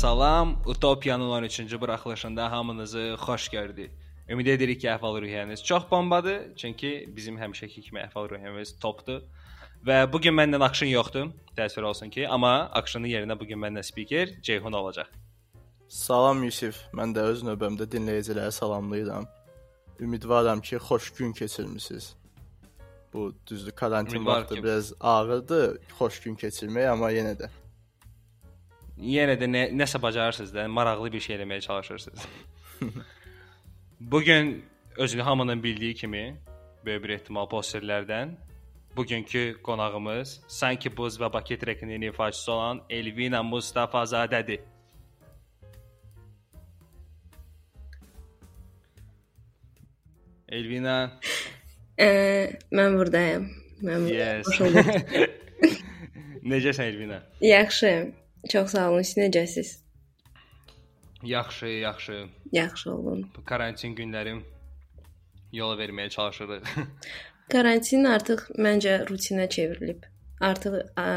Salam. Utopiyanın 13-cü buraxılışında hamınızı xoş gördük. Ümid edirik ki, əhval-ruhiyyəniz çox bombadır, çünki bizim həmişəki kimi əhval-ruhiyyəmiz topdur. Və bu gün məndən Akşin yoxdur, təəssüf olsun ki, amma Akşinin yerinə bu gün məndən spiker Ceyhun olacaq. Salam Yusif, mən də öz növbəmdə dinləyiciləri salamlayıram. Ümidvaram ki, xoş gün keçirmisiniz. Bu düzdür, karantin Ümidvar vaxtı ki- biraz ağırdır, xoş gün keçirmək, amma yenə də. Yenə də nə, nəsə bacarırsınız da, maraqlı bir şey eləməyə çalışırsınız. bu gün özünü hamının bildiyi kimi, böyük bir ehtimal posterlərdən bugünkü qonağımız Sanki Buz və Bakı trekinin ifaçısı olan Elvina Mustafazadədir. Elvina, Ee, mən burdayam. Mən yes. Xoş olduq. Necəsən Elvina? Yaxşıyam. Çox sağ olun. Siz necəsiz? Yaxşı, yaxşı. Yaxşı olun. Bu karantin günlərim yola verməyə çalışırıq. Karantin artıq məncə rutinə çevrilib. Artıq ə,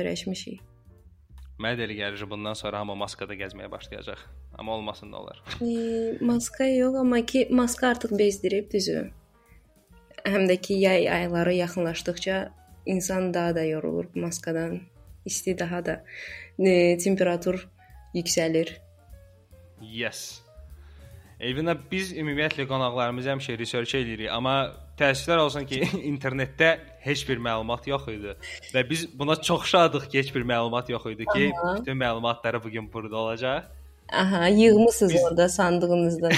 öyrəşmişik. Mənə də elə gəlir ki, bundan sonra hamı maskada gəzməyə başlayacaq. Amma olmasın da olar. E, maska yox, amma ki maska artıq bezdirib düzü. Həm də ki yay ayları yaxınlaşdıkca insan daha da yorulur maskadan. İsti daha da e, temperatur yüksəlir. Yes. Elvina biz ümumiyyətlə qonaqlarımızı həmişə research eləyirik, amma təəssüflər olsun ki, internetdə heç bir məlumat yox idi və biz buna çox şadıq ki, heç bir məlumat yox idi ki, Aha. bütün məlumatları bu gün burada olacaq. Aha, yığmısınız Biz- orada sandığınızda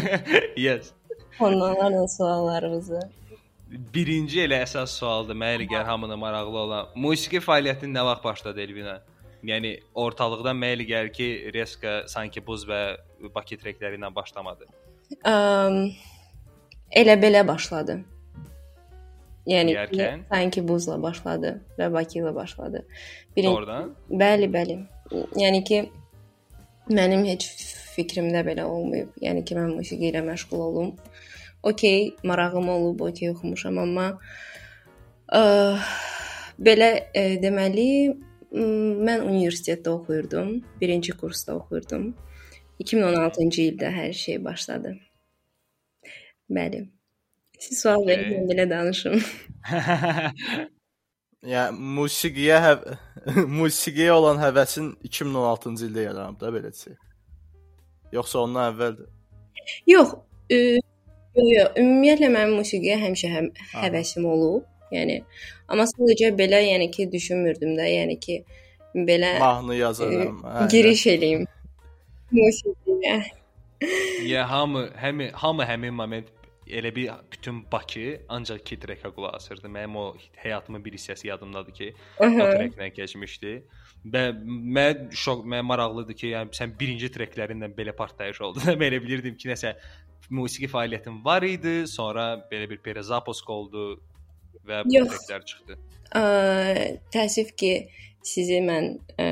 yes. onlarla suallarınızı. Birinci elə əsas sualdır. Mənə elə gəlir hamına maraqlı olan. Musiqi fəaliyyətin nə vaxt başladı Elvina? Yəni ortalıqdan mənə elə gəlir ki, Reska sanki buz və Bakı trekləri ilə başlamadı. Um, elə belə başladı. Yəni Deyərkən? sanki buzla başladı və Bakı ilə başladı. Birinci Doğrudan? Bəli, bəli. Yəni ki mənim heç fikrimdə belə olmayıb. Yəni ki mən musiqi ilə məşğul olum. Okay, marağım olub, okay oxumuşam, amma ə, belə ə, deməli m, mən universitetdə oxuyurdum. 1-ci kursda oxuyurdum. 2016-cı ildə hər şey başladı. Bəli. Siz sual Okay. verin, mən belə danışım. Yəni musiqiyə həv musiqiyə olan həvəsin 2016-cı ildə yaranıb da belə desək. Yoxsa ondan əvvəldir. Yox, yox, yox. Ümumiyyətlə mənim musiqiyə həmişə həm həvəsim olub. Yəni amma sadəcə belə, yəni ki, düşünmürdüm də, yəni ki, belə Mahnı e, yazaram. hə, giriş eləyim musiqiyə. Ya hamı həmi hamı həmin moment elə bir bütün Bakı ancaq ki trekə qulaq asırdı. Mənim o həyatımın bir hissəsi yadımdadır ki, o treklə keçmişdi. Və mən şok, mən maraqlıdır ki, yəni sən birinci treklərindən belə partlayış oldu. Mən elə bilirdim ki, nəsə musiqi fəaliyyətin var idi, sonra belə bir perezaposk oldu və bu treklər çıxdı. Ə, təəssüf ki, sizi mən ə,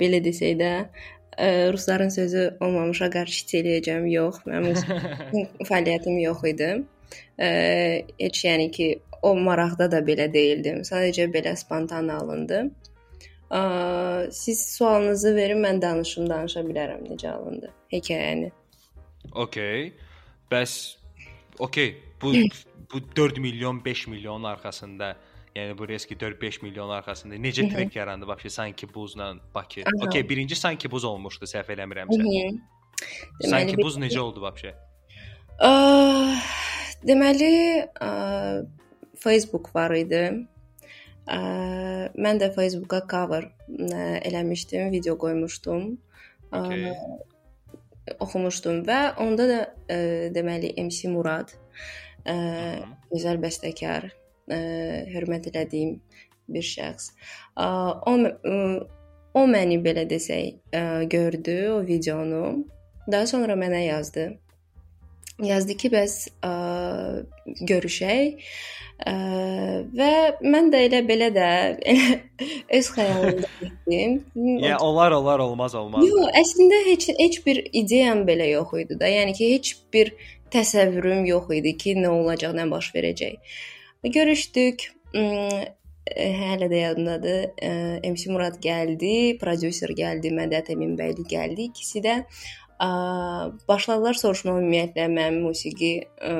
belə desək də ə, rusların sözü olmamışa qarşı eləyəcəm. Yox, mənim fəaliyyətim yox idi. Ə, heç yəni ki, o maraqda da belə deyildim. Sadəcə belə spontan alındı. Ə, siz sualınızı verin, mən danışım, danışa bilərəm necə alındı hekayəni. Okay. Bəs okay, bu bu 4 milyon, 5 milyon arxasında Yəni bu riski 4-5 milyon arxasında necə trek yarandı vəbşə sanki buzla Bakı. Okay, birinci sanki buz olmuşdu səhv eləmirəmsə. Mhm. Sanki Deməli, buz necə oldu vəbşə? Aa, deməli, aa, Facebook var idi. Aa, mən də Facebooka cover ə, eləmişdim, video qoymuşdum. Okay. oxumuşdum və onda da ə, deməli MC Murad ə, gözəl bəstəkar, ə, hörmət elədiyim bir şəxs. Ə, o ə, o məni belə desək, ə, gördü o videonu. Daha sonra mənə yazdı. Yazdı ki, bəs ə, görüşək. Ə, və mən də elə belə də elə öz xəyalımda getdim. Ya olar olar olmaz olmaz. Yox, əslində heç heç bir ideyam belə yox idi da. Yəni ki, heç bir təsəvvürüm yox idi ki, nə olacaq, nə baş verəcək. Görüşdük. ım, e, Hələ də yadımdadır. E, MC Murad gəldi, prodüser gəldi, Mədət Əminbəyli gəldi. İkisi də başladılar soruşmağa ümumiyyətlə mənim musiqi ə,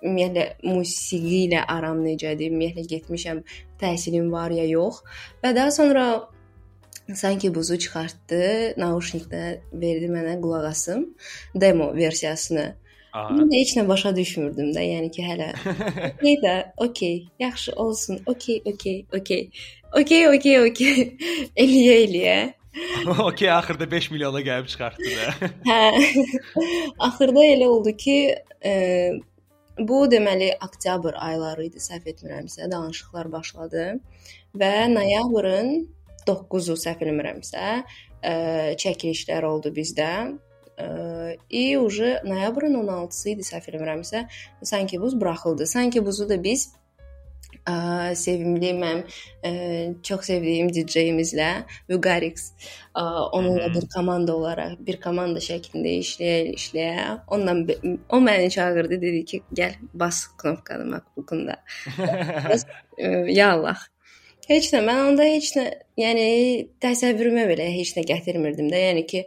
ümumiyyətlə musiqi ilə aram necədir? Ümumiyyətlə getmişəm, təhsilim var ya yox. Və daha sonra sanki buzu çıxartdı, naushnikdə verdi mənə qulaq asım demo versiyasını. Aha. Mən də heç nə başa düşmürdüm də, yəni ki, hələ. Okey də, okey, yaxşı olsun. Okey, okey, okey. Okey, okey, okey. Eləyə eləyə. okay, axırda 5 milyona gəlib çıxartdı da. Hə. Axırda elə oldu ki, e, bu deməli oktyabr ayları idi, səhv etmirəmsə, danışıqlar başladı və noyabrın 9-u səhv etmirəmsə, e, çəkilişlər oldu bizdə E, и уже noyabrın 16-sı idi səhv etmirəmsə, sanki buz buraxıldı. Sanki buzu da biz ə, sevimli mənim ə, çox sevdiyim DJ-imizlə Vugarix ə, onunla Mhm. bir komanda olaraq, bir komanda şəklində işləyə işləyə. Onunla be- o məni çağırdı, dedi ki, gəl bas knopkanı MacBook-unda. Bəs, ə, ya Allah. Heç nə, mən onda heç nə, yəni təsəvvürümə belə heç nə gətirmirdim də. Yəni ki,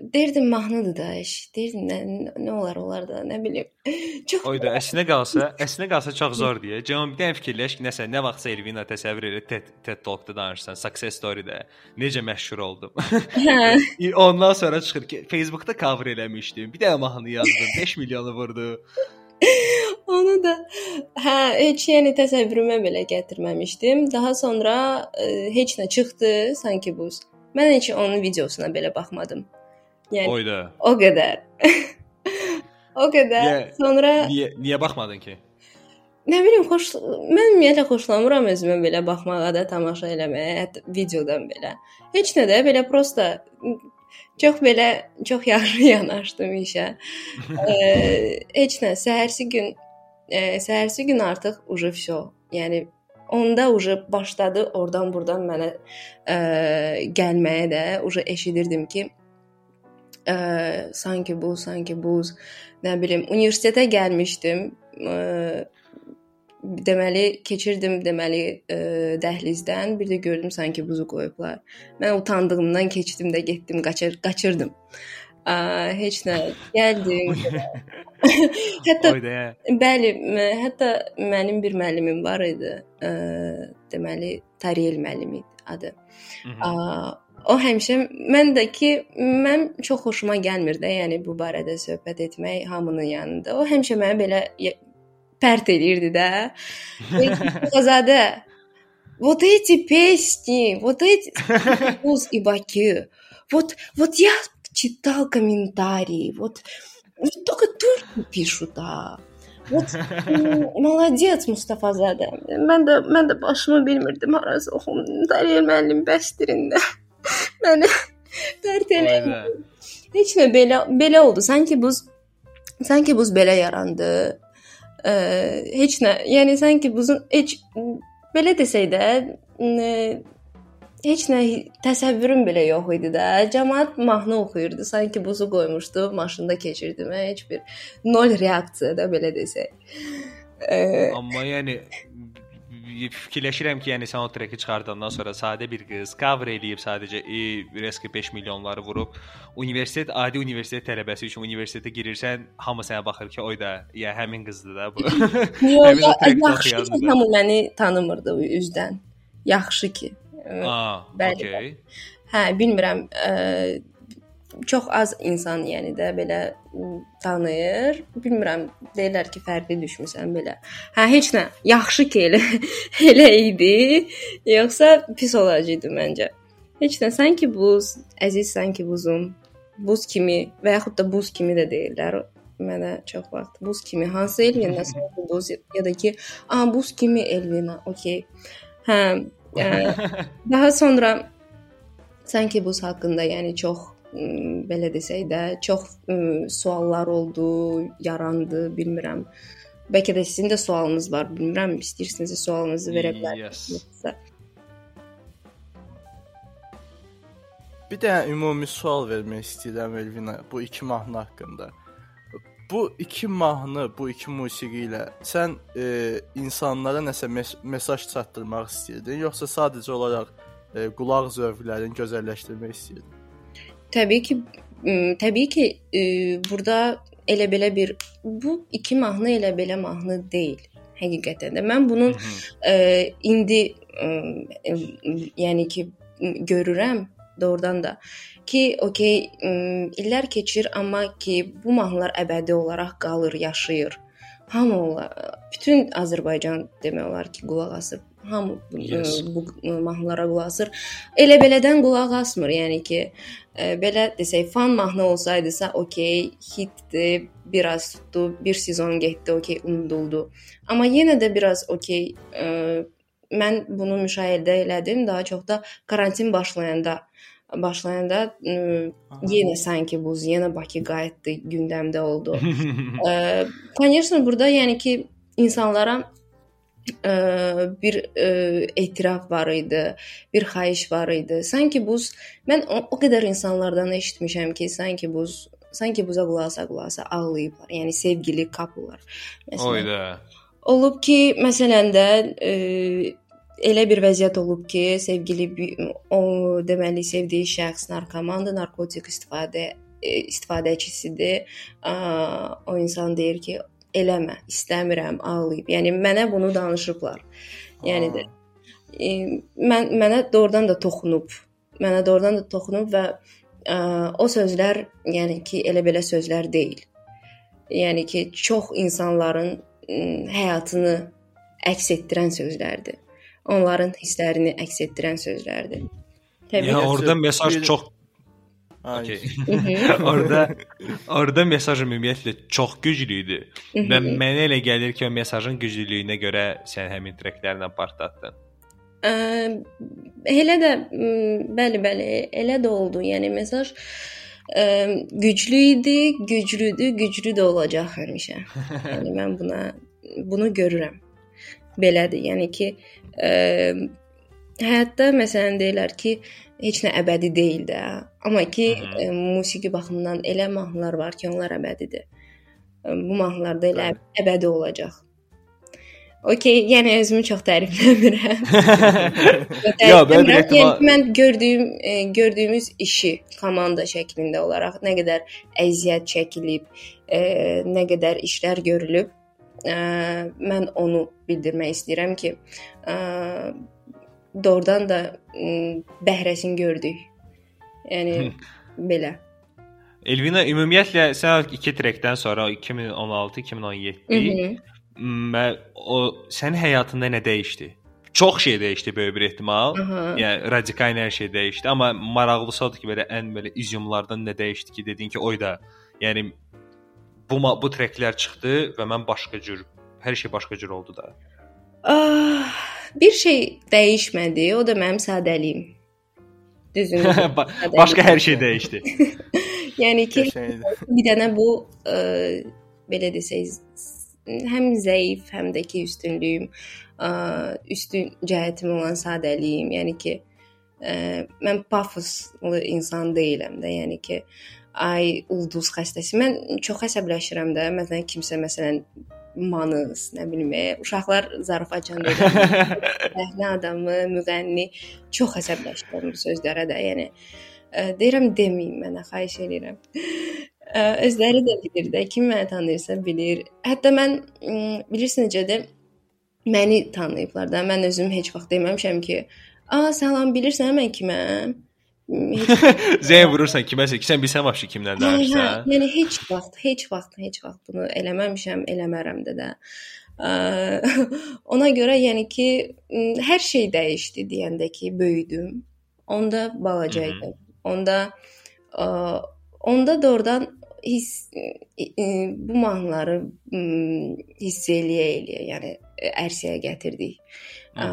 derdim mahnıdır da iş. Derdim nə, nə olar olar da, nə bilim. Çox Oyda əslinə qalsa, əslinə qalsa çox zor deyə. Cəmi bir dənə fikirləş ki, nəsə nə vaxtsa Elvina təsəvvür elə TED, TED Talk-da danışsan, success story-də necə məşhur oldum. hə. Ondan sonra çıxır ki, Facebook-da cover eləmişdim. Bir dənə mahnı yazdım, 5 milyonu vurdu. Onu da hə, heç yəni təsəvvürümə belə gətirməmişdim. Daha sonra ə, heç nə çıxdı, sanki buz. Mən heç onun videosuna belə baxmadım. Yəni Oyda. o qədər. o qədər. Niyə- Sonra Niyə niyə baxmadın ki? nə bilim xoş mən ümumiyyətlə xoşlamıram özümə belə baxmağa da, tamaşa eləməyə, hətta videodan belə. Heç nə də belə prosta çox belə çox yaxşı yanaşdım işə. e, heç nə, səhərsi gün e, səhərsi gün artıq uje vsyo. Yəni onda uje başladı oradan buradan mənə e, gəlməyə də uje eşidirdim ki, e, sanki bu, sanki buz, nə bilim, universitetə gəlmişdim. E, deməli keçirdim deməli e, dəhlizdən bir də gördüm sanki buzu qoyublar. Mən utandığımdan keçdim də getdim, qaçır, qaçırdım. A, heç nə. Gəldim. hətta bəli, hətta mənim bir müəllimim var idi. E, deməli Tariyel müəllim idi adı. Mhm A, o həmişə mən də ki, mən çox xoşuma gəlmir də, yəni bu barədə söhbət etmək hamının yanında. O həmişə mənə belə ya- pərt eləyirdi də. Qazadə. Вот эти песни, вот эти Уз и Баки. Вот, вот я читал комментарии, вот, вот только турки пишут, да. Вот м, молодец Mustafa Zadə. Mən də mən də başımı bilmirdim harası oxum. Dəriyel müəllim bəstirində. Elədi. Oyda. Heç nə belə belə oldu. Sanki buz sanki buz belə yarandı. Ə, heç nə. Yəni sanki buzun heç belə desək də ə, heç nə təsəvvürüm belə yox idi də. Cəmaət mahnı oxuyurdu. Sanki buzu qoymuşdu, maşında keçirdim. Mən heç bir nol reaksiya da belə desək. Ə, Amma yəni fikirləşirəm ki, yəni sən o treki çıxardandan sonra sadə bir qız cover eləyib sadəcə e, reski 5 milyonları vurub universitet adi universitet tələbəsi üçün universitetə girirsən, hamı sənə baxır ki, oy da, ya həmin qızdır da bu. Yox, yaxşı ki, hamı məni tanımırdı üzdən. Yaxşı ki. Aa, bəli. Okay. Hə, bilmirəm, ə, çox az insan, yəni də belə tanıyır. Bilmirəm, deyirlər ki, fərqli düşmüsən belə. Hə, heç nə. Yaxşı ki, elə elə idi. Yoxsa pis olacaqdı məncə. Heç nə, sanki buz, əziz sanki buzum. Buz kimi və yaxud da buz kimi də deyirlər mənə çox vaxt. Buz kimi hansı Elvina sanki buz ya da ki, a buz kimi Elvina. Okay. Hə, ə, daha sonra sanki buz haqqında, yəni çox belə desək də çox ə, suallar oldu, yarandı, bilmirəm. Bəlkə də sizin də sualınız var, bilmirəm, istəyirsinizsə sualınızı verə bilərsiniz. Yes. Bir də ümumi sual vermək istəyirəm Elvina bu iki mahnı haqqında. Bu iki mahnı, bu iki musiqi ilə sən e, insanlara nəsə mes mesaj çatdırmaq istəyirdin, yoxsa sadəcə olaraq e, qulaq zövqlərini gözəlləşdirmək istəyirdin? Təbii ki, təbii ki, burada elə belə bir bu iki mahnı elə belə mahnı deyil həqiqətən də. Mən bunun e, indi e, yəni ki görürəm doğrudan da ki, okey, illər keçir, amma ki bu mahnılar əbədi olaraq qalır, yaşayır. Hamı bütün Azərbaycan demək olar ki, qulaq asır hamı yes. bu mahnılara qulaq asır. Elə belədən qulaq asmır. Yəni ki, ə, belə desək, fan mahnı olsaydısa, okey, hitdir, biraz tutdu, bir sezon getdi, okey, unuduldu. Amma yenə də biraz okey, ə, mən bunu müşahidə elədim, daha çox da karantin başlayanda başlayanda ə, yenə sanki buz, yenə Bakı qayıtdı, gündəmdə oldu. ə, конечно, burada yəni ki, insanlara ə, bir etiraf var idi, bir xahiş var idi. Sanki buz mən o, o qədər insanlardan eşitmişəm ki, sanki buz sanki buza qulasa ağlayıblar. Yəni sevgili kapılar. Məsələn. Oyda. Olub ki, məsələn də ə, elə bir vəziyyət olub ki, sevgili o deməli sevdiyi şəxs narkomandır, narkotik istifadə istifadəçisidir. O insan deyir ki, eləmə, istəmirəm, ağlayıb. Yəni mənə bunu danışıblar. Yəni də e, mən mənə doğrudan da toxunub. Mənə doğrudan da toxunub və ə, o sözlər, yəni ki, elə belə sözlər deyil. Yəni ki, çox insanların ə, həyatını əks etdirən sözlərdir. Onların hisslərini əks etdirən sözlərdir. Təbii. Yəni orada mesaj çox Okay. orada orada mesaj ümumiyyətlə çox güclü idi. Və mənə elə gəlir ki, o mesajın güclülüyünə görə sən həmin treklərlə partlatdın. Ə, elə də bəli, bəli, elə də oldu. Yəni mesaj ə, güclü idi, güclüdür, güclü də olacaq həmişə. yəni mən buna bunu görürəm. Belədir. Yəni ki, ə, həyatda məsələn deyirlər ki, heç nə əbədi deyil də. Amma ki, Hı -hı. e, musiqi baxımından elə mahnılar var ki, onlar əbədidir. E, bu mahnılarda elə Bəli. əbədi olacaq. Okay, yəni özümü çox tərifləmirəm. Yox, mən bir ehtimal... yəni, mən gördüyüm e, gördüyümüz işi komanda şəklində olaraq nə qədər əziyyət çəkilib, e, nə qədər işlər görülüb, e, mən onu bildirmək istəyirəm ki, e, doğrudan da bəhrəsini gördük. Yəni belə. Elvina ümumiyyətlə sən iki trekdən sonra 2016-2017 və o sənin həyatında nə dəyişdi? Çox şey dəyişdi böyük bir ehtimal. Aha. Yəni radikal hər şey dəyişdi, amma maraqlısı odur ki, belə ən belə izyumlardan nə dəyişdi ki, dedin ki, oy da, yəni bu bu treklər çıxdı və mən başqa cür hər şey başqa cür oldu da. Ah, bir şey dəyişmədi, o da mənim sadəliyim. Düzünü. Başqa hər şey dəyişdi. yəni ki, bir dənə bu ə, belə desək, həm zəif, həm də ki üstünlüyüm, ə, üstün cəhətim olan sadəliyim. Yəni ki, ə, mən pafoslu insan deyiləm də. Yəni ki, ay ulduz xəstəsi. Mən çox əsəbləşirəm də. Məsələn, kimsə məsələn manız, nə bilim, e, uşaqlar zarafatcan deyir. Səhnə adamı, müğənni çox əsəbləşirəm bu sözlərə də. Yəni ə, deyirəm deməyim mənə, xahiş edirəm. Ə, özləri də bilir də, kim məni tanıyırsa bilir. Hətta mən ə, bilirsən necədir? Məni tanıyıblar da. Mən özüm heç vaxt deməmişəm ki, "A, salam, bilirsən mən kiməm?" Zəng vurursan kiməsə ki, sən bilsən vəbşi kimdən danışırsan. Hə, yəni heç vaxt, heç vaxt, heç vaxt bunu eləməmişəm, eləmərəm də də. Ona görə yəni ki, hər şey dəyişdi deyəndə ki, böyüdüm. Onda balaca idim. Onda ə, onda doğrudan hiss bu mahnıları hiss eləyə eləyə, yəni ərsəyə gətirdik. Ə,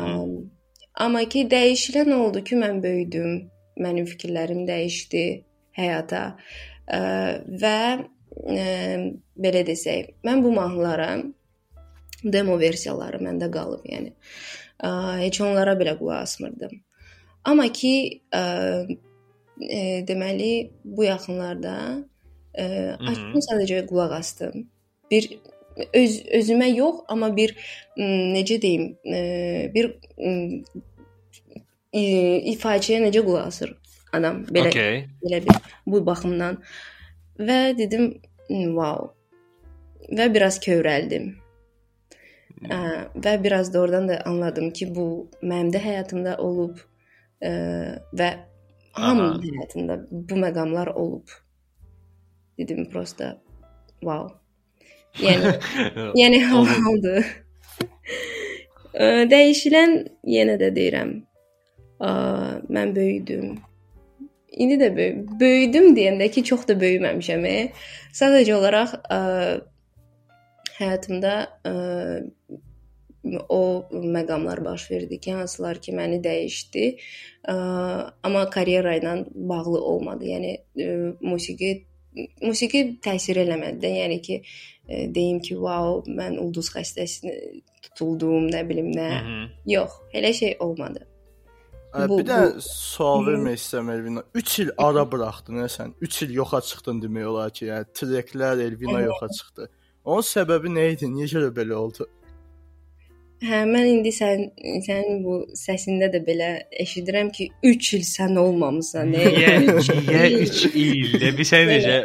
amma ki dəyişilən oldu ki, mən böyüdüm mənim fikirlərim dəyişdi həyata ə, və ə, belə desək, mən bu mahnılara demo versiyaları məndə qalıb, yəni. Ə, heç onlara belə qulaq asmırdım. Amma ki, ə, ə, deməli bu yaxınlarda ə, açdım sadəcə qulaq asdım. Bir öz özümə yox, amma bir necə deyim, ə, bir ifaçəyə necə qulaq asır adam belə okay. belə bir bu baxımdan və dedim wow və biraz kövrəldim. Ə, və biraz da oradan da anladım ki, bu mənim də həyatımda olub ə, və hamının həyatında bu məqamlar olub. Dedim prosta wow. Yəni yəni oldu. Dəyişilən yenə də deyirəm mən böyüdüm. İndi də böy böyüdüm deyəndə ki, çox da böyüməmişəm. E. Sadəcə olaraq ə, həyatımda ə, o məqamlar baş verdi ki, hansılar ki, məni dəyişdi. Ə, amma karyera ilə bağlı olmadı. Yəni ə, musiqi musiqi təsir eləmədi də. Yəni ki, ə, deyim ki, "Wow, mən ulduz xəstəsinə tutuldum, nə bilim nə." Hı -hı. Yox, elə şey olmadı. Bu, bir də bu... sual vermək istəyirəm Elvina. 3 il ara buraxdın, nə sən? 3 il yoxa çıxdın demək olar ki, yəni treklər Elvina yoxa çıxdı. Onun səbəbi nə idi? Niyə görə belə oldu? Hə, mən indi sən sənin bu səsində də belə eşidirəm ki, 3 il sən olmamısan. Niyə? Niyə 3 il? Bir sən necə?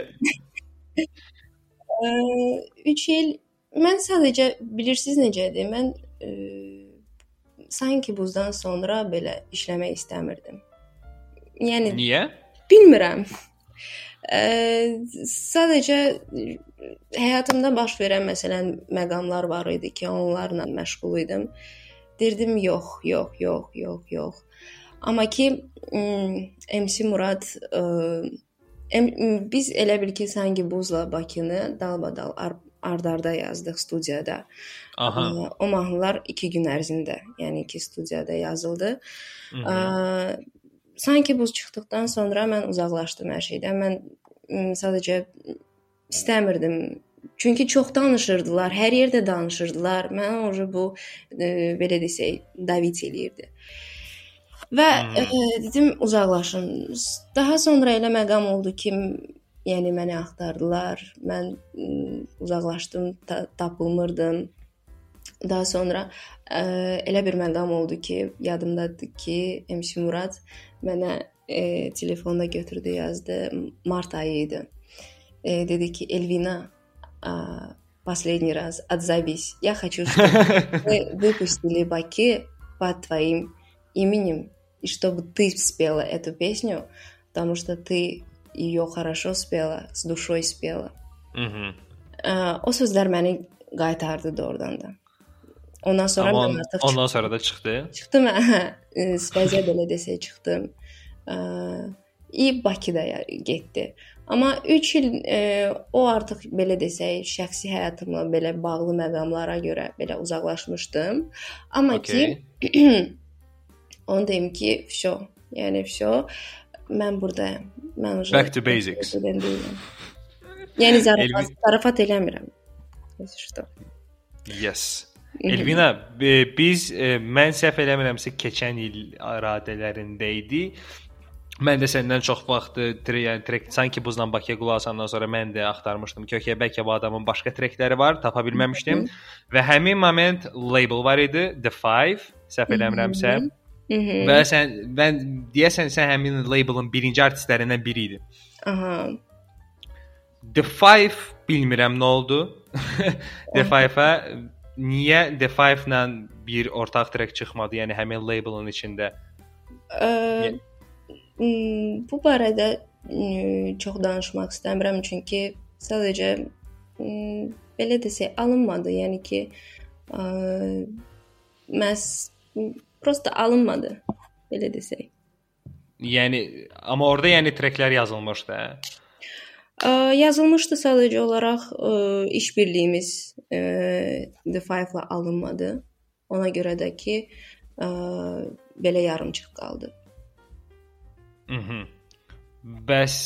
3 il mən sadəcə bilirsiniz necədir? Mən ə, sanki buzdan sonra belə işləmək istəmirdim. Yəni Niyə? Bilmirəm. Ə, sadəcə həyatımda baş verən məsələn məqamlar var idi ki, onlarla məşğul idim. Dirdim yox, yox, yox, yox, yox. Amma ki MC Murad ə, biz elə bil ki, sanki buzla Bakını dalbadal ardarda yazdıq studiyada. Aha. O mahnılar 2 gün ərzində, yəni ki, studiyada yazıldı. Hı -hı. Sanki buz çıxdıqdan sonra mən uzaqlaşdım hər şeydən. Mən sadəcə istəmirdim. Çünki çox danışırdılar, hər yerdə danışırdılar. Mən orada bu e, belə desək, David eləyirdi. Və hmm. e, dedim uzaqlaşın. Daha sonra elə məqam oldu ki, Yəni məni axtardılar. Mən uzaqlaşdım, ta tapılmırdım. Daha sonra ə, elə bir məqam oldu ki, yadımdadır ki, MC Murad mənə ə, telefonda götürdü, yazdı. Mart ayı idi. Ə, dedi ki, Elvina, ə, последний раз отзовись. Я хочу, чтобы мы выпустили Баки под твоим именем, и чтобы ты спела эту песню, потому что ты ее хорошо spela, с duşой spela. Mhm. O sözlər məni qaytardı doğrudan da. Ondan sonra Amma mən artıq ondan sonra da çıxdı. Çıxdım, hə. Spəziya belə desək çıxdım. İ Bakıda getdi. Amma 3 il e, o artıq belə desək, şəxsi həyatımla belə bağlı məqamlara görə belə uzaqlaşmışdım. Amma okay. ki onu deyim ki, şo, yəni şo mən burdayam. Mən ujə Back to basics. Yəni zarafat, zarafat eləmirəm. Eşitdim. Yes. Elvina, e, biz e, mən səhv eləmirəmsə keçən il aradələrində idi. Mən də səndən çox vaxt yəni trek sanki buzdan Bakıya qulaq asandan sonra mən də axtarmışdım ki, okey, bəlkə bu adamın başqa trekləri var, tapa bilməmişdim. Və həmin moment label var idi, The 5, səhv eləmirəmsə. Və sən mən deyəsən sən həmin labelin birinci artistlərindən biri idin. Aha. The 5 bilmirəm nə oldu. The 5-ə niyə The 5 ilə bir ortaq trek çıxmadı? Yəni həmin labelin içində. Ə, bu barədə çox danışmaq istəmirəm çünki sadəcə belə desək alınmadı. Yəni ki, ə, məs prosta alınmadı. Belə desək. Yəni amma orada yəni treklər yazılmışdı. Hə? Ə, yazılmışdı sadəcə olaraq ə, iş birliyimiz ə, The Five-la alınmadı. Ona görə də ki, ə, belə yarımçıq qaldı. Mhm. Bəs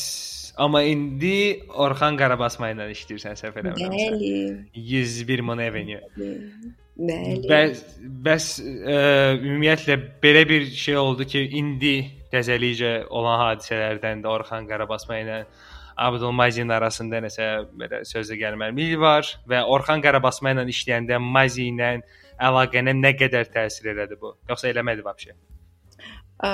amma indi Orxan Qarabasma ilə işləyirsən səhv eləmirəmsə. Bəli. 101 Mon Avenue. Bəli. Bəs bəs ə, ümumiyyətlə belə bir şey oldu ki, indi qəzəlicə olan hadisələrdən də Orxan Qarabasma ilə Abdulmazin arasında nəsə belə sözə gəlməlilik var və Orxan Qarabasma ilə işləyəndə Mazi ilə əlaqənə nə qədər təsir elədi bu? Yoxsa eləmədi vəbşə? Ə,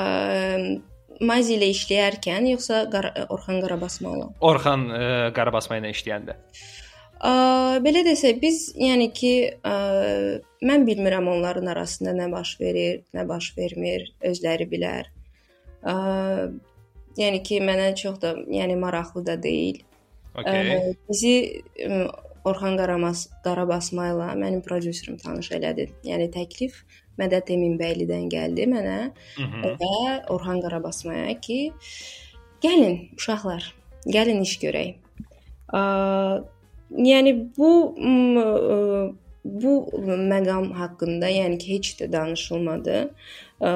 Mazi ilə işləyərkən yoxsa Qar Orxan Qarabasmalı? Orxan ə, Qarabasma ilə işləyəndə. Ə, belə desək, biz yəni ki, ə, mən bilmirəm onların arasında nə baş verir, nə baş vermir, özləri bilər. Ə, yəni ki, mənə çox da, yəni maraqlı da deyil. Okay. Ə, bizi ə, Orxan Qaramas Qarabasma ilə mənim prodüserim tanış elədi. Yəni təklif Mədət Eminbəylidən gəldi mənə Hı -hı. və Orxan Qarabasmaya ki, gəlin uşaqlar, gəlin iş görək. Ə, yəni bu ə, bu məqam haqqında, yəni ki, heç də danışılmadı. Ə,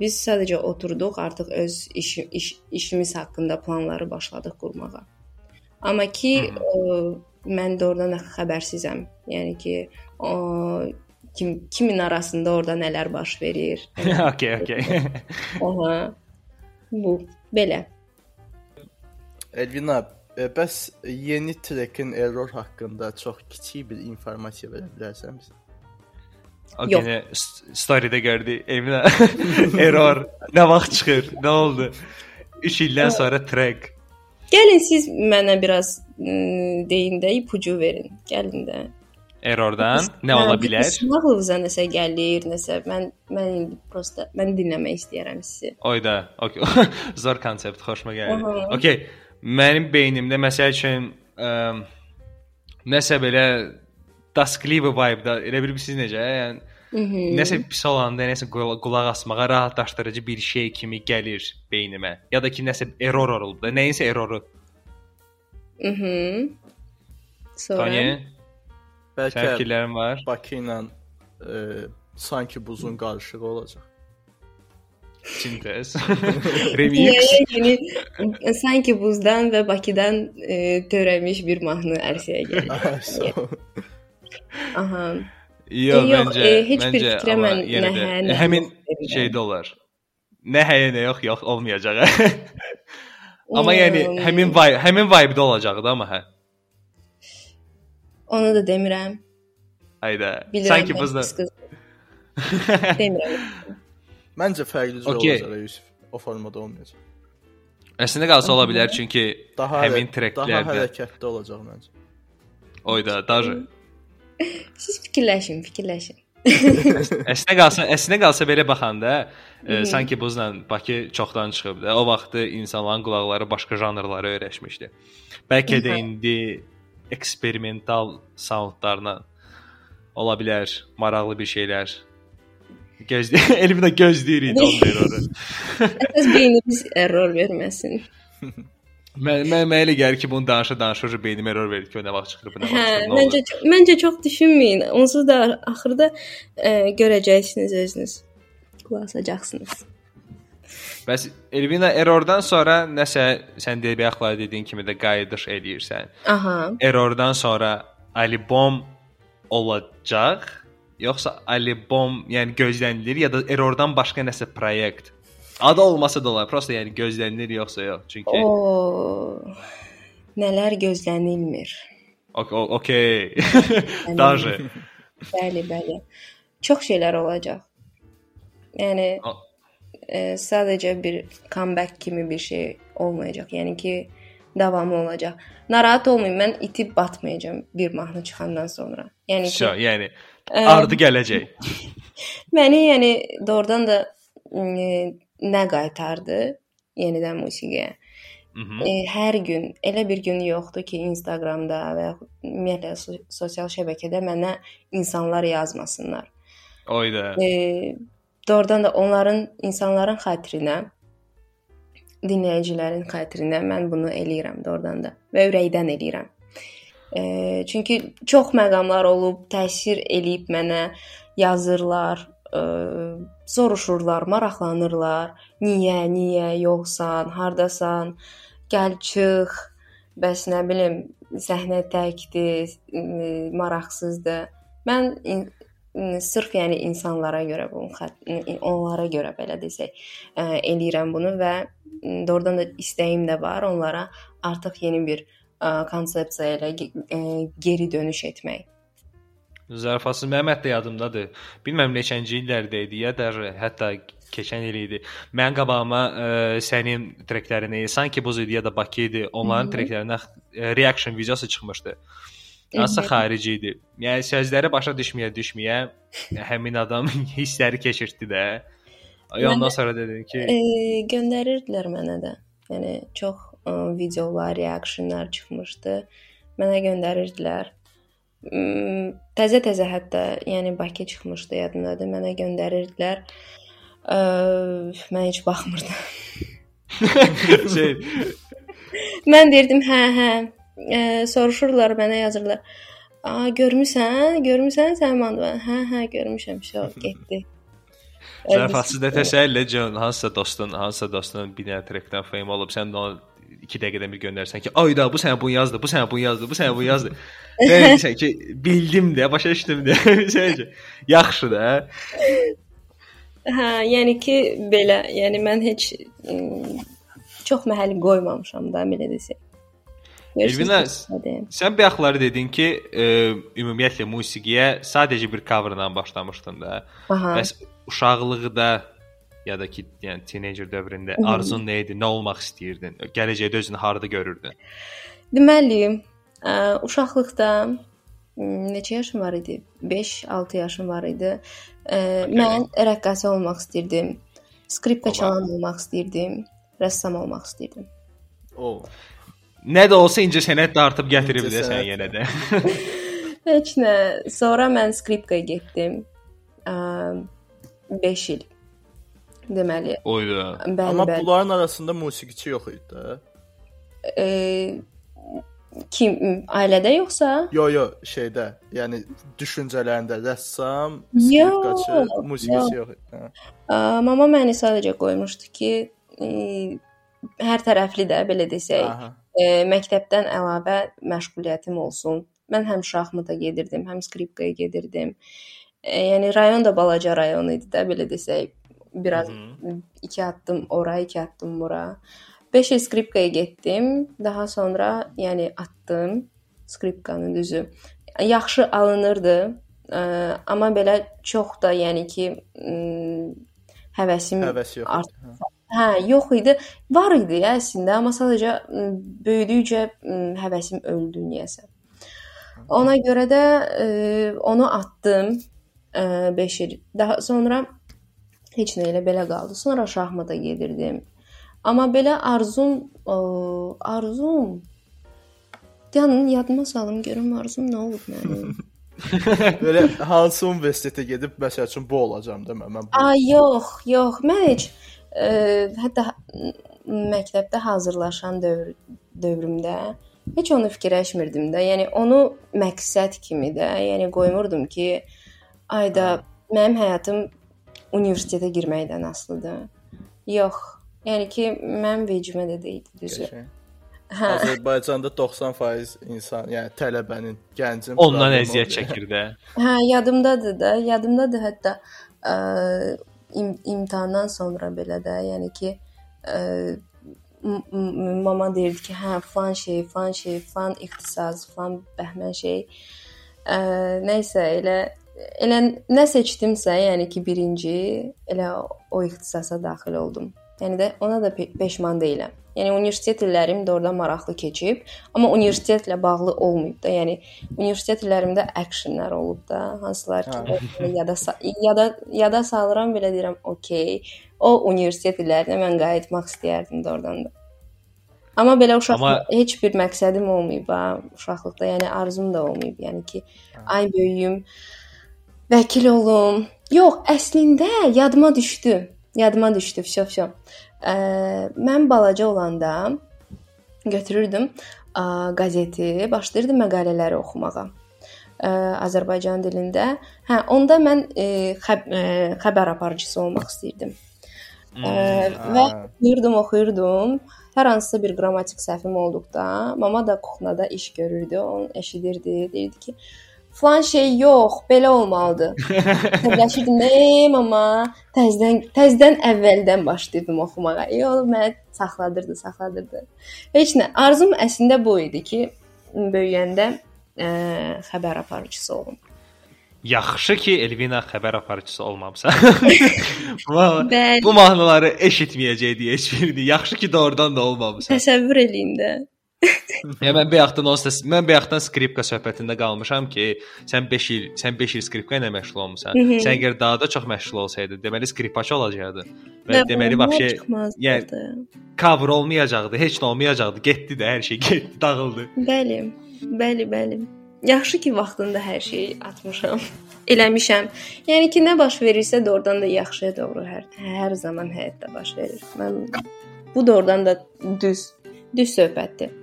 biz sadəcə oturduq, artıq öz iş, iş işimiz haqqında planları başladıq qurmağa. Amma ki, ə, mən də oradan xəbərsizəm. Yəni ki, o kim kimin arasında orada nələr baş verir. okay, okay. Aha. Bu belə. Elvina, e, bəs yeni trekin error haqqında çox kiçik bir informasiya verə bilərsən bizə? O Yox. günü st- story-də gördü. Eminə error. Nə vaxt çıxır? Nə oldu? 3 ildən sonra track. Gəlin siz mənə biraz m, deyin də ipucu verin. Gəlin də. Errordan nə ola bilər? Sınavınıza nəsə gəlir, nəsə mən mən indi prosta mən dinləmək istəyirəm sizi. Oyda. Okay. Zor konsept, xoşuma gəldi. Aha. Okay. Mənim beynimdə məsəl üçün ə, nəsə belə daskli bir vibe-da, elə bilirsiniz necə? Yəni Mhm. nəsə pis olanda, nəsə qula- qulaq asmağa rahatlaşdırıcı bir şey kimi gəlir beynimə. Ya da ki nəsə error olub da, nəyinsə erroru. Mhm. Sonra Tony, Bəlkə fikirlərin var? Bakı ilə e, sanki buzun qarışığı olacaq. Sintez. Remix. Yəni sanki buzdan və Bakıdan e, törəmiş bir mahnı ərsəyə gəlir. Ay, sağ ol. Aha. Yox, Yox, məncə, e, heç bir məncə, fikrə amma mən yenə nə də hə, nə həmin yox verirəm. şeydə olar. Nə həyə nə yox, yox olmayacaq. amma yəni Hmm. həmin vibe, həmin vibe-də olacaqdı amma hə. Onu da demirəm. Hayda. Bilirəm. Sanki mən buzda. pis qız. Demirəm. Məncə fərqli cür okay. olacaq Yusif. O formada olmayacaq. Əslində qalsa ola bilər çünki daha həmin treklərdə daha hərəkətli olacaq məncə. Oyda, daha. Siz fikirləşin, fikirləşin. əslində qalsa, əslində qalsa belə baxanda e, sanki buzla Bakı çoxdan çıxıb da. O vaxtı insanların qulaqları başqa janrlara öyrəşmişdi. Bəlkə də indi eksperimental soundlarla ola bilər maraqlı bir şeylər Gözlə, elimdə gözləyirik onlar orada. Əsas beynimiz error verməsin. Mən mən elə gəlir ki, bunu danışa-danışa beynim error verir ki, o nə vaxt çıxır, bu nə vaxt Hə, çıxır. nə məncə olur? məncə çox düşünməyin. Onsuz da axırda ə, görəcəksiniz özünüz. Qulaq asacaqsınız. Bəs Elvina errordan sonra nəsə sən deyə bayaqlar dediyin kimi də qayıdış eləyirsən. Aha. Errordan sonra albom olacaq yoxsa albom yəni gözlənilir ya da errordan başqa nəsə proyekt Adı olmasa da olar. Prosta yəni gözlənilir yoxsa yox. Çünki O nələr gözlənilmir. o- o- okey. Даже. Bəli, bəli. Çox şeylər olacaq. Yəni A- e, sadəcə bir comeback kimi bir şey olmayacaq. Yəni ki, davamı olacaq. Narahat olmayın, mən itib batmayacağam bir mahnı çıxandan sonra. Yəni ki, Şo, yəni Ə, ardı gələcək. Məni yəni doğrudan da e, nə qaytardı yenidən musiqiyə. E, hər gün elə bir gün yoxdur ki, Instagramda və yaxud ümumiyyətlə so sosial şəbəkədə mənə insanlar yazmasınlar. Oyda. E, doğrudan da onların insanların xatirinə dinləyicilərin xatirinə mən bunu eləyirəm doğrudan da və ürəkdən eləyirəm. E, çünki çox məqamlar olub, təsir eləyib mənə yazırlar, e, soruşurlar, maraqlanırlar. Niyə, niyə yoxsan, hardasan? Gəl çıx. Bəs nə bilim, səhnə təkdir, maraqsızdır. Mən in, sırf yəni insanlara görə xat- onlara görə belə desək, ə, eləyirəm bunu və doğrudan da istəyim də var onlara artıq yeni bir ə, konsepsiya ilə geri dönüş etmək. Zarafatsız Məhəmməd də yadımdadır. Bilmirəm neçənci illərdə idi ya da hətta keçən il idi. Mən qabağıma ə, sənin treklərini, sanki Buz idi ya da Bakı idi, onların treklərinə reaction videosu çıxmışdı. Mhm. xarici idi. Yəni sözləri başa düşməyə düşməyə həmin adam hissləri keçirtdi də. Ondan sonra dedim ki, E, göndərirdilər mənə də. Yəni çox videolar, reaksiyonlar çıxmışdı. Mənə göndərirdilər. Təzə-təzə hətta, yəni Bakı çıxmışdı yadımdadır. Mənə göndərirdilər. Ə, mən heç baxmırdım. şey, Mən deyirdim, hə, hə. E, soruşurlar, mənə yazırlar. A, görmüsən? Görmüsən sən mandı? Hə, hə, görmüşəm. Şo, getdi. Zarafatsız da təsəlli John, hansısa dostun, hansısa dostun bir dənə trekdən fame olub, sən də onu 2 dəqiqədən bir göndərsən ki, "Ayda bu sənə bunu yazdı, bu sənə bunu yazdı, bu sənə bunu yazdı." Deyirsən ki, bildim də, başa düşdüm də. Ki, yaxşı da. Hə, yəni ki, belə, yəni mən heç ım, çox məhəl qoymamışam da belə desək. Elvina? Sən bayaqları dedin ki, e, ümumiyyətlə musiqiyə sadəcə bir coverla başlamışdın da. Aha. Bəs uşaqlıqda ya da ki, yəni teenager dövründə arzun nə idi? Nə olmaq istəyirdin? Gələcəkdə özünü harda görürdün? Deməli, ə, uşaqlıqda m, neçə yaşım var idi? 5-6 yaşım var idi. Ə, mən rəqqasə olmaq istirdim. Skripka çalan olmaq istirdim. Rəssam olmaq istirdim. O. Nə də olsa incə sənət dartıb gətirib İncə də sən yenə də. Heç nə. Sonra mən skripkaya getdim. 5 il. Deməli, Oyda. bəli, Amma bəli. bunların arasında musiqiçi yox idi də. Ə, kim ailədə yoxsa? Yo yo şeydə, yəni düşüncələrində rəssam, skripkaçı, musiqiçi yox idi. Hə. Mama məni sadəcə qoymuşdu ki, ə, hər tərəfli də belə desək, Aha. ə, məktəbdən əlavə məşğuliyyətim olsun. Mən həm şahmata gedirdim, həm skripkaya gedirdim. E, yəni rayon da balaca rayon idi də belə desək. Biraz iki addım ora, iki addım bura. 5 il skripkaya getdim. Daha sonra yəni atdım skripkanı düzü. Yaxşı alınırdı. Ə, amma belə çox da yəni ki, m, həvəsim Həvəs yox art- idi. Hə. Hə, yox idi. Var idi ya əslində, amma sadəcə böyüdükcə həvəsim öldü niyəsə. Ona görə də e, onu atdım 5 il. Daha sonra heç nə elə belə qaldı. Sonra şahmata gedirdim. Amma belə arzum, o, arzum Yanın yadıma salım görüm arzum nə olub mənim. Belə hansı universitetə gedib məsəl üçün bu olacam demə. Mən bu Ay yox, yox. Mən heç ə, hətta m- məktəbdə hazırlaşan dövr dövrümdə heç onu fikirləşmirdim də. Yəni onu məqsəd kimi də, yəni qoymurdum ki, ayda mənim həyatım universitetə girməkdən asılıdır. Yox. Yəni ki, mənim vecimə də deyildi düzü. qəşəng. Hə. Azərbaycanda 90% insan, yəni tələbənin, gəncin Ondan əziyyət çəkir də. Hə, yadımdadır da, yadımdadır hətta ə, im imtahandan sonra belə də, yəni ki, ə, mama deyirdi ki, hə, falan şey, falan şey, falan ixtisas, falan bəhmən şey. Ə, nəysə elə elə nə seçdimsə, yəni ki, birinci elə o ixtisasa daxil oldum. Yəni də ona da pe peşman deyiləm. Yəni universitet illərim də orada maraqlı keçib, amma universitetlə bağlı olmayıb da. Yəni universitet illərimdə actionlar olub da, hansılar ki, yada yada yada salıram belə deyirəm, okey. O universitet illərinə mən qayıtmaq istəyərdim də oradan da. Amma belə uşaqlıqda Amma... heç bir məqsədim olmayıb ha, uşaqlıqda. Yəni arzum da olmayıb. Yəni ki, ay böyüyüm, vəkil olum. Yox, əslində yadıma düşdü. Yadıma düşdü, şof-şof. Ə, mən balaca olanda götürürdüm ə, qəzeti, başlayırdım məqalələri oxumağa. Ə, Azərbaycan dilində. Hə, onda mən ə, xəb ə, xəbər aparıcısı olmaq istəyirdim. Hmm, ə, və oxuyurdum, oxuyurdum. Hər hansısa bir qrammatik səhvim olduqda, mama da kuxnada iş görürdü, onu eşidirdi, deyirdi ki, Falan şey yox, belə olmalıdır. Fikirləşirdim, "Ey mama, təzədən təzədən əvvəldən başlayırdım oxumağa." Yox, məni saxladırdı, saxladırdı. Heç nə. Arzum əslində bu idi ki, böyüyəndə ə, xəbər aparıcısı olum. Yaxşı ki, Elvina xəbər aparıcısı olmamısan. bu mahnıları eşitməyəcəkdi heç birini. Yaxşı ki, doğrudan da olmamısan. Təsəvvür eləyin də ya mən bayaqdan onsuz mən bayaqdan skripka söhbətində qalmışam ki, sən 5 il, sən 5 il skripka ilə məşğul olmusan. sən əgər daha da çox məşğul olsaydın, deməli skripaç olacaqdın. Və deməli vəbşə yəni cover olmayacaqdı, heç nə olmayacaqdı. Getdi də hər şey getdi, dağıldı. Bəli. Bəli, bəli. Yaxşı ki, vaxtında hər şeyi atmışam, eləmişəm. Yəni ki, nə baş verirsə də oradan da yaxşıya doğru hər hər zaman həyatda baş verir. Mən bu doğrudan da düz düz söhbətdir.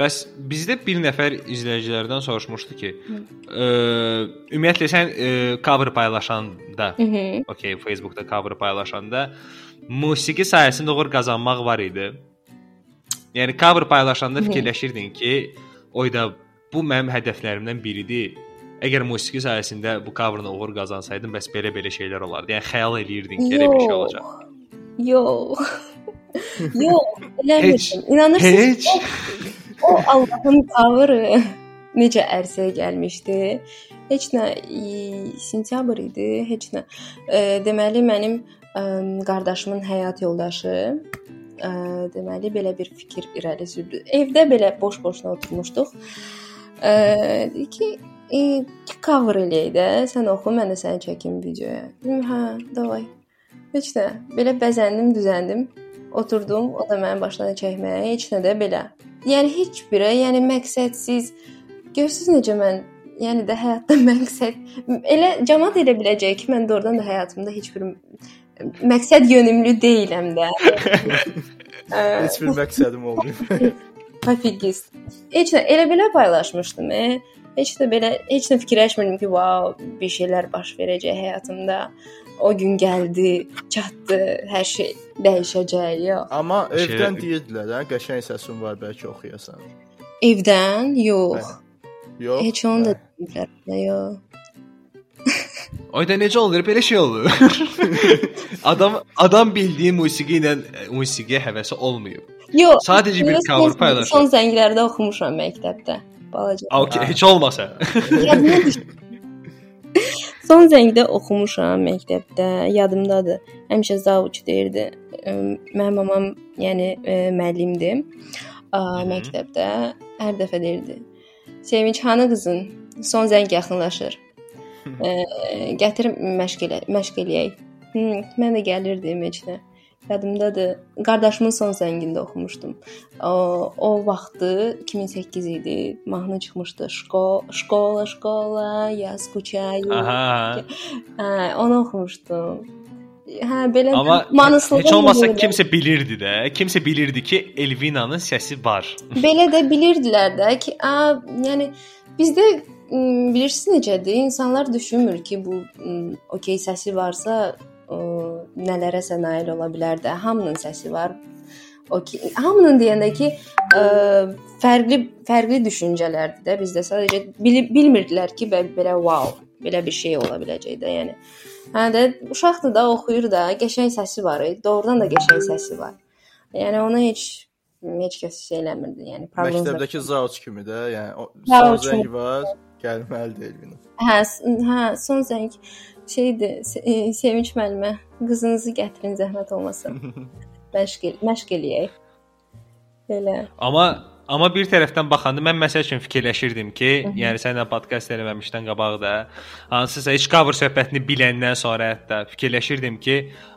Bəs bizdə bir nəfər izləyicilərdən soruşmuşdu ki, ə, ümumiyyətlə sən ə, cover paylaşanda, okey, Facebookda cover paylaşanda musiqi sayəsində uğur qazanmaq var idi. Yəni cover paylaşanda fikirləşirdin ki, oyda bu mənim hədəflərimdən biridir. Əgər musiqi sayəsində bu coverla uğur qazansaydım, bəs belə-belə şeylər olardı. Yəni xəyal eləyirdin ki, elə bir şey olacaq. Yox. Yox, eləmirdim. İnanırsınız? Heç. O Allahın tavırı necə ərsəyə gəlmişdi. Heç nə sentyabr idi, heç nə. E, deməli mənim ə, qardaşımın həyat yoldaşı ə, deməli belə bir fikir irəli sürdü. Evdə belə boş-boşuna oturmuşduq. Ə, dedi ki, e, cover eləyək də, sən oxu, mən də səni çəkim videoya. Dedim, hə, davay. Heç nə. Belə bəzəndim, düzəndim. Oturdum, o da mənim başına çəkməyə, heç nə də belə. Yəni heç birə, yəni məqsədsiz. Görürsüz necə mən yəni də həyatda məqsəd elə cəmaət elə biləcək ki, mən doğrudan da həyatımda heç bir məqsəd yönümlü deyiləm də. heç bir məqsədim olmayıb. Pafigist. Heç nə elə belə paylaşmışdım. E? Heç də belə heç nə fikirləşmirdim ki, wow, bir şeylər baş verəcək həyatımda o gün gəldi, çatdı, hər şey dəyişəcək. Yox. Amma evdən şey... deyirdilər, hə, qəşəng səsin var, bəlkə oxuyasan. Evdən? Yox. Hə. Yox. Heç onu da dedilər, yox. Oyda necə olur? Belə şey olur. adam adam bildiyi musiqi ilə musiqiyə həvəsi olmayıb. Yox. Sadəcə bir cover paylaşır. Son zənglərdə oxumuşam məktəbdə. Balaca. Okay, heç olmasa. Son zəngdə oxumuşam məktəbdə, yadımdadır. Həmişə zavuç deyirdi. Mənim mamam, yəni müəllimdir. Məktəbdə hər dəfə deyirdi. Sevinç hanı qızın? Son zəng yaxınlaşır. Gətir məşq elə, məşq eləyək. Hı, mən də gəlirdim heç nə Yadımdadır. Qardaşımın son zəngində oxumuşdum. O, o vaxtı 2008 idi. Mahnı çıxmışdı. Şko, şkola, şkola, я скучаю. Aha. Hə, onu oxumuşdum. Hə, belə Amma manıslığı heç olmasa bilirdi. kimsə bilirdi də. Kimsə bilirdi ki, Elvinanın səsi var. belə də bilirdilər də ki, a, yəni bizdə bilirsiniz necədir? İnsanlar düşünmür ki, bu okey səsi varsa ə, nələrəsə nail ola bilər də. Hamının səsi var. O ki, hamının deyəndə ki, ə, fərqli fərqli düşüncələrdir də. Bizdə sadəcə bil bilmirdilər ki, belə wow, belə bir şey ola biləcək də, yəni. Hə də uşaqdır da, oxuyur da, qəşəng səsi var. e, Doğrudan da qəşəng səsi var. Yəni ona heç heç kəs şey eləmirdi, yəni problem. Məktəbdəki zauç kimi də, yəni o Zauç son zəng var, gəlməlidir Elvina. Hə, hə, son zəng şeydir, e, Sevinç müəllimə, qızınızı gətirin zəhmət olmasa. məşq el məşq eləyək. Belə. Amma amma bir tərəfdən baxanda mən məsəl üçün fikirləşirdim ki, yəni sənlə podkast eləməmişdən qabaq da hansısa heç cover söhbətini biləndən sonra hətta fikirləşirdim ki,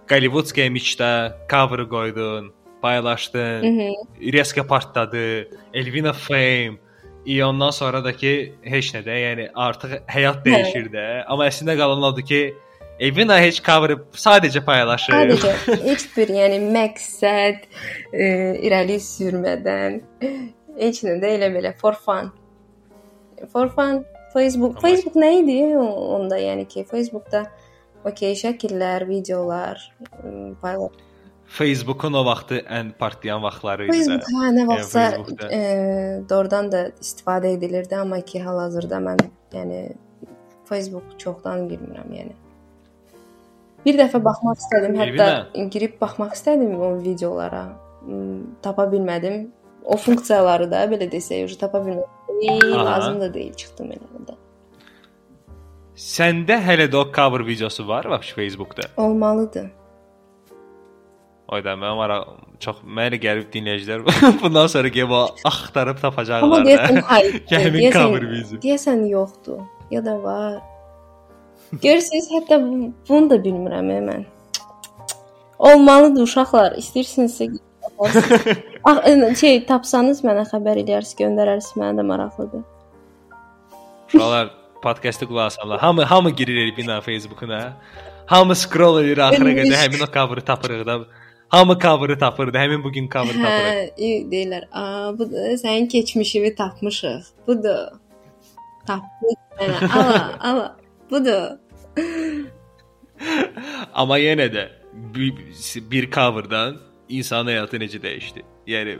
Gollywoodskaya Michdə cover qoydun, paylaşdın, Mhm. Reska partladı, Elvina Fame İ ondan sonra da ki heç nə də, yəni artıq həyat dəyişir də. Amma əslində qalan odur ki, Elvina heç cover sadəcə paylaşır. Sadəcə heç bir, yəni məqsəd e, irəli sürmədən heç nə də elə belə for fun. For fun Facebook, Amma- Facebook nə idi onda yəni ki, Facebookda okey şəkillər, videolar ım, paylaş. Facebookun o vaxtı ən partlayan vaxtları idi. Facebook hə nə vaxtsa Facebookda. e, doğrudan da istifadə edilirdi, amma ki hal-hazırda mən yəni Facebook çoxdan girmirəm yəni. Bir dəfə baxmaq istədim, hətta girib baxmaq istədim o videolara. Hmm, Tapa bilmədim. O funksiyaları da belə desək, ucu tapa bilmədim. Lazım da deyil, çıxdım elə onda. Səndə hələ də o cover videosu var vəbş Facebookda. Olmalıdır. Oyda mən var çox mənə gəlib dinləyicilər bundan sonra gəlib o axtarıb Amma tapacaqlar. deyəsən da. hayır. Həmin cover video. Deyəsən yoxdur. Ya da var. Görürsüz, hətta bu- bunu da bilmirəm e, mən. Olmalıdır uşaqlar. İstəyirsinizsə Ax, e, şey tapsanız mənə xəbər eləyərsiniz, göndərərsiniz, mənə də maraqlıdır. Uşaqlar podkastı qulaq asarlar. Hamı hamı girir Elvina Facebookuna. Hamı scroll edir axıra Ölmüş. qədər həmin o cover-ı tapırıq da. Hamı cover-ı tapırdı. Həmin bu gün cover tapırıq. Hə, iyi deyirlər. A, bu da sənin keçmişini tapmışıq. Budur. Tapdıq mənə. Ala, ala. Budur. Amma yenə də bir, bir coverdan insan həyatı necə dəyişdi? Yəni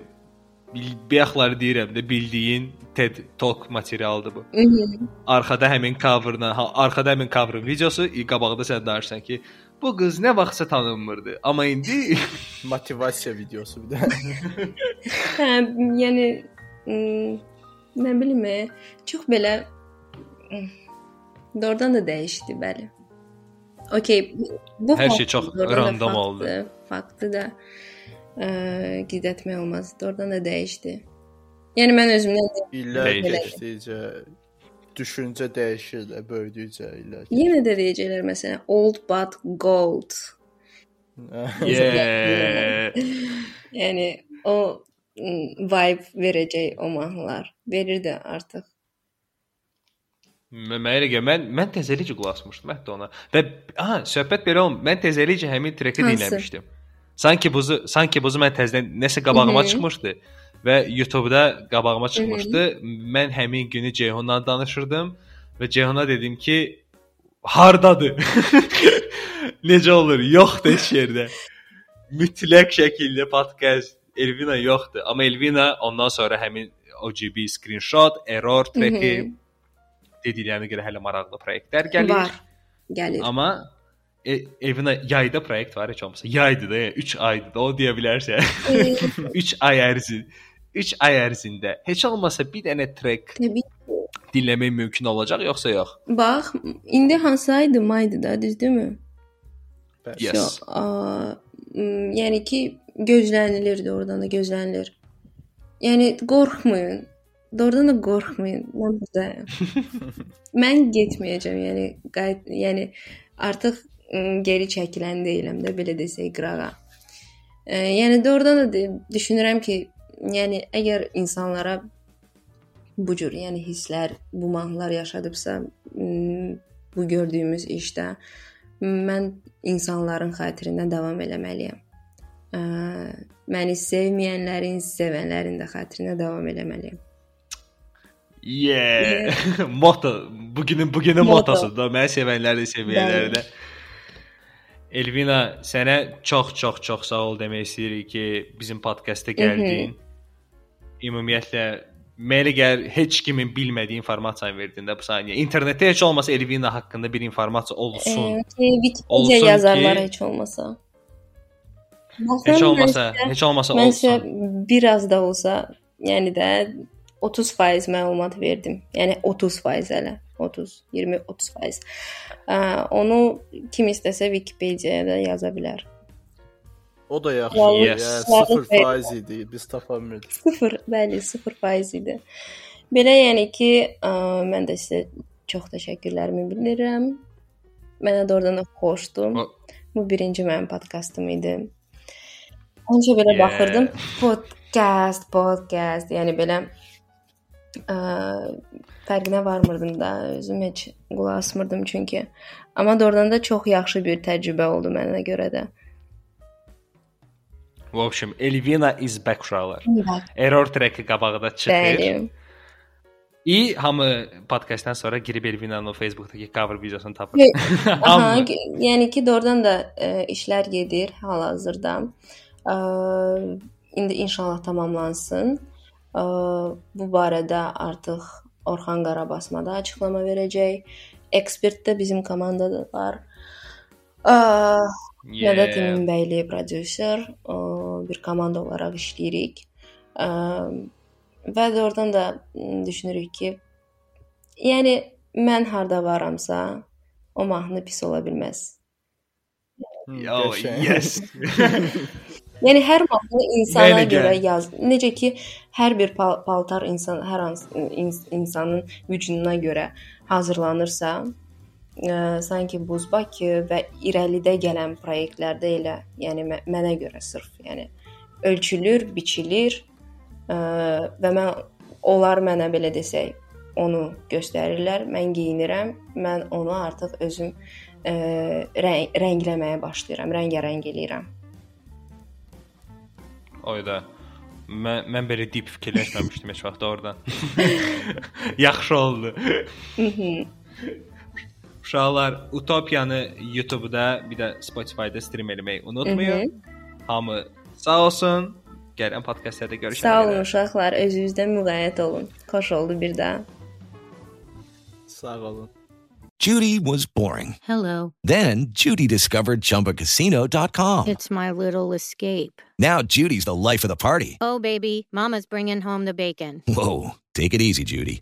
bil- bayaqları deyirəm də bildiyin TED Talk materialıdır bu. Mhm. Arxada həmin coverla, ha, arxada həmin coverın videosu, i qabaqda sən danışırsan ki, bu qız nə vaxtsa tanınmırdı, amma indi Motivasiya videosu bir də. Hə, yəni nə bilim, çox belə doğrudan da dəyişdi, bəli. Okay, bu Hər şey çox random oldu. Faktı da ə, gizlətmək olmaz. Doğrudan da dəyişdi. Yəni mən özümdən İllər keçdikcə düşüncə dəyişir də, böyüdükcə illər. yenə də deyəcəklər məsələn old but gold. yeah. Yəni o m, vibe verəcək o mahnılar. Verir də artıq. Mən elə gəlir, mən mən təzəlicə qulaq asmışdım hətta ona. Və aha, söhbət belə olm. Mən təzəlicə həmin treki dinləmişdim. Sanki buzu sanki buzu mən təzədən nəsə qabağıma Mhm. çıxmışdı və YouTube-da qabağıma çıxmışdı. Mən həmin günü Ceyhunla danışırdım və Ceyhuna dedim ki, hardadır? Necə olur? Yoxdur heç yerdə. Mütləq şəkildə podcast Elvina yoxdur. Amma Elvina ondan sonra həmin OGB screenshot, error Mhm. dediklərinə görə hələ maraqlı proyektlər gəlir. Var. Gəlir. Amma e, Elvina yayda proyekt var heç olmasa. Yaydı da, 3 aydı da o deyə bilərsən. 3 ay ərzində 3 ay ərzində heç olmasa bir dənə trek Təbii. dinləmək mümkün olacaq yoxsa yox? Bax, indi hansı aydı? Maydı da, düzdürmü? Yes. Yox. Aa, m, yəni ki, gözlənilirdi oradan da gözlənilir. Yəni qorxmayın. Doğrudan da qorxmayın. Mən buradayam. mən getməyəcəm, yəni qayıt, yəni artıq geri çəkilən deyiləm də belə desək qırağa. E, yəni doğrudan da düşünürəm ki, yəni əgər insanlara bu cür, yəni hisslər, bu mahnılar yaşadıbsa, bu gördüyümüz işdə mən insanların xatirinə davam eləməliyəm. Ə, məni sevməyənlərin, sevənlərin də xatirinə davam eləməliyəm. Yeah. Moto. Bugünün bugünün Moto. motosu da məni sevənlər də sevməyənlər də. Elvina, sənə çox çox çox sağ ol demək istəyirik ki, bizim podkastə gəldin. Ümumiyyətlə Mənə gəlir heç kimin bilmədiyi informasiyanı verdin də bu saniyə. İnternetdə heç olmasa Elvina haqqında bir informasiya olsun. E, ki, Wikipedia yazarlar ki- heç olmasa. Heç olmasa, heç olmasa Mən olsun. biraz da olsa, yəni də 30% məlumat verdim. Yəni 30% hələ. 30, 20, 30%. Ə, onu kim istəsə Wikipediyada yaza bilər. O da yaxşı. Vallahi- Yes. Yəni 0% idi. Biz tapa bilmirdik. 0, bəli, 0% idi. Belə yəni ki, ə, mən də sizə çox təşəkkürlərimi bildirirəm. Mənə doğrudan da xoşdur. O- Bu birinci mənim podkastım idi. Öncə belə Yeah. baxırdım. Podcast, podcast, yəni belə ə, fərqinə varmırdım da, özüm heç qulaq asmırdım çünki. Amma doğrudan da çox yaxşı bir təcrübə oldu mənə görə də. В общем, Elvina is back uşaqlar. Bax, Error track-i qabağda çıxır. Bəli. İ hamı podkastdan sonra girib Elvinanın o Facebookdakı cover videosunu tapır. Yox, Aha, hamı. ge- yəni ki, doğrudan da ə, işlər gedir hal-hazırda. Ə, indi inşallah tamamlansın. Ə, bu barədə artıq Orxan Qarabasma da açıqlama verəcək. Ekspert də bizim komandada var. Ə, Mədət Yeah. Eminbəyli prodüser, ə, bir komanda olaraq işləyirik. Və də oradan da düşünürük ki, yəni mən harda varamsa, o mahnı pis ola bilməz. Yo, Qəşəng. yes. Yəni hər mahnı insana Mənə görə yaz. Necə ki, hər bir pal paltar insan hər hansı ins insanın vücuduna görə hazırlanırsa, ə, sanki Buzbaki və irəlidə gələn layihələrdə elə, yəni mə- mənə görə sırf, yəni ölçülür, biçilir ə, və mən onlar mənə belə desək, onu göstərirlər. Mən geyinirəm, mən onu artıq özüm ə, rəng rəngləməyə başlayıram, rəngarəng eləyirəm. Oyda. Mən mən belə dip fikirləşməmişdim heç vaxt oradan. Yaxşı oldu. Uşaqlar, Utopiyanı YouTube-da, bir də Spotify-da stream eləməyi unutmayın. Hamı sağ olsun. Gələn podkastlarda görüşərik. Sağ olun uşaqlar, özünüzdən müğəyyət olun. Xoş oldu bir daha. Sağ olun. Judy was boring. Hello. Then Judy discovered ChumbaCasino.com. It's my little escape. Now Judy's the life of the party. Oh, baby, Mama's bringing home the bacon. Whoa, take it easy, Judy.